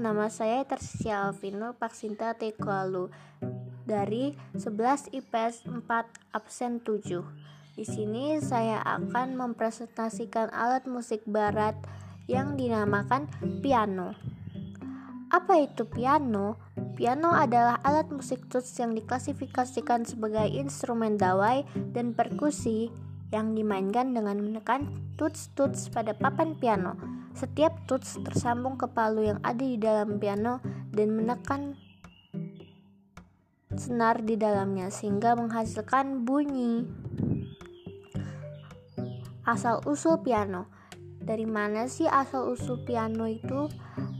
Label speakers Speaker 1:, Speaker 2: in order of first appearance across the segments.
Speaker 1: nama saya Tersia Alvino Paksinta Tekualu dari 11 IPS 4 absen 7. Di sini saya akan mempresentasikan alat musik barat yang dinamakan piano. Apa itu piano? Piano adalah alat musik tuts yang diklasifikasikan sebagai instrumen dawai dan perkusi yang dimainkan dengan menekan tuts-tuts pada papan piano. Setiap tuts tersambung ke palu yang ada di dalam piano dan menekan senar di dalamnya sehingga menghasilkan bunyi. Asal-usul piano. Dari mana sih asal-usul piano itu?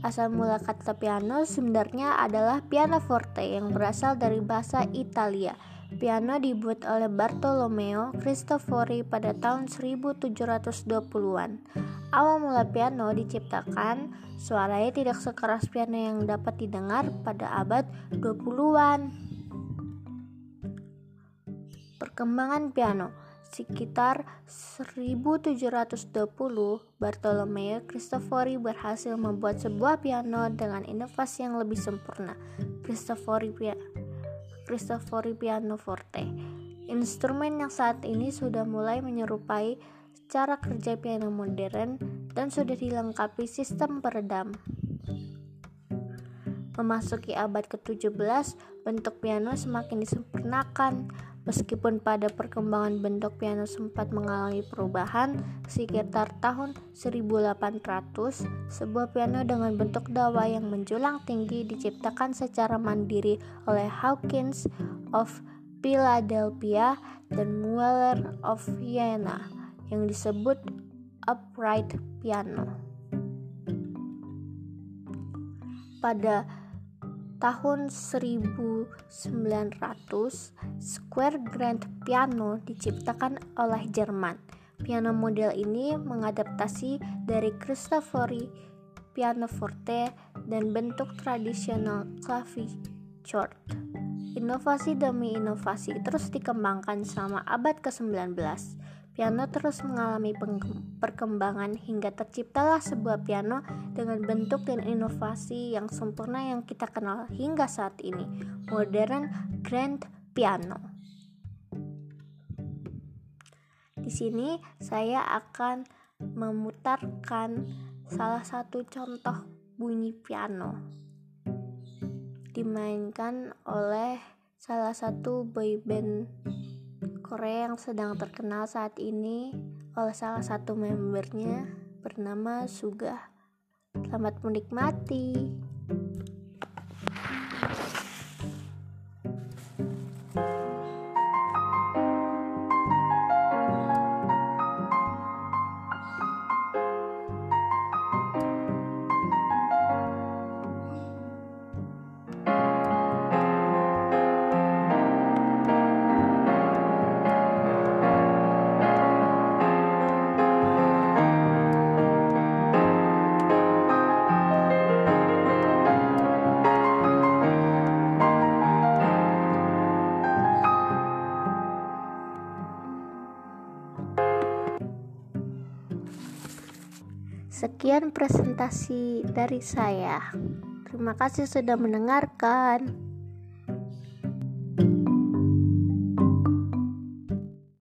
Speaker 1: Asal mula kata piano sebenarnya adalah pianoforte yang berasal dari bahasa Italia. Piano dibuat oleh Bartolomeo Cristofori pada tahun 1720-an. Awal mula piano diciptakan, suaranya tidak sekeras piano yang dapat didengar pada abad 20-an. Perkembangan piano sekitar 1720, Bartolomeo Cristofori berhasil membuat sebuah piano dengan inovasi yang lebih sempurna. Cristofori Cristofori Pianoforte. Instrumen yang saat ini sudah mulai menyerupai cara kerja piano modern dan sudah dilengkapi sistem peredam. Memasuki abad ke-17, bentuk piano semakin disempurnakan Meskipun pada perkembangan bentuk piano sempat mengalami perubahan, sekitar tahun 1800, sebuah piano dengan bentuk dawa yang menjulang tinggi diciptakan secara mandiri oleh Hawkins of Philadelphia dan Mueller of Vienna yang disebut upright piano. Pada tahun 1900, Square Grand Piano diciptakan oleh Jerman. Piano model ini mengadaptasi dari Cristofori pianoforte dan bentuk tradisional clavichord. Inovasi demi inovasi terus dikembangkan selama abad ke-19 Piano terus mengalami perkembangan hingga terciptalah sebuah piano dengan bentuk dan inovasi yang sempurna yang kita kenal hingga saat ini, modern grand piano. Di sini saya akan memutarkan salah satu contoh bunyi piano dimainkan oleh salah satu boyband Korea yang sedang terkenal saat ini oleh salah satu membernya bernama Suga. Selamat menikmati. Sekian presentasi dari saya. Terima kasih sudah mendengarkan.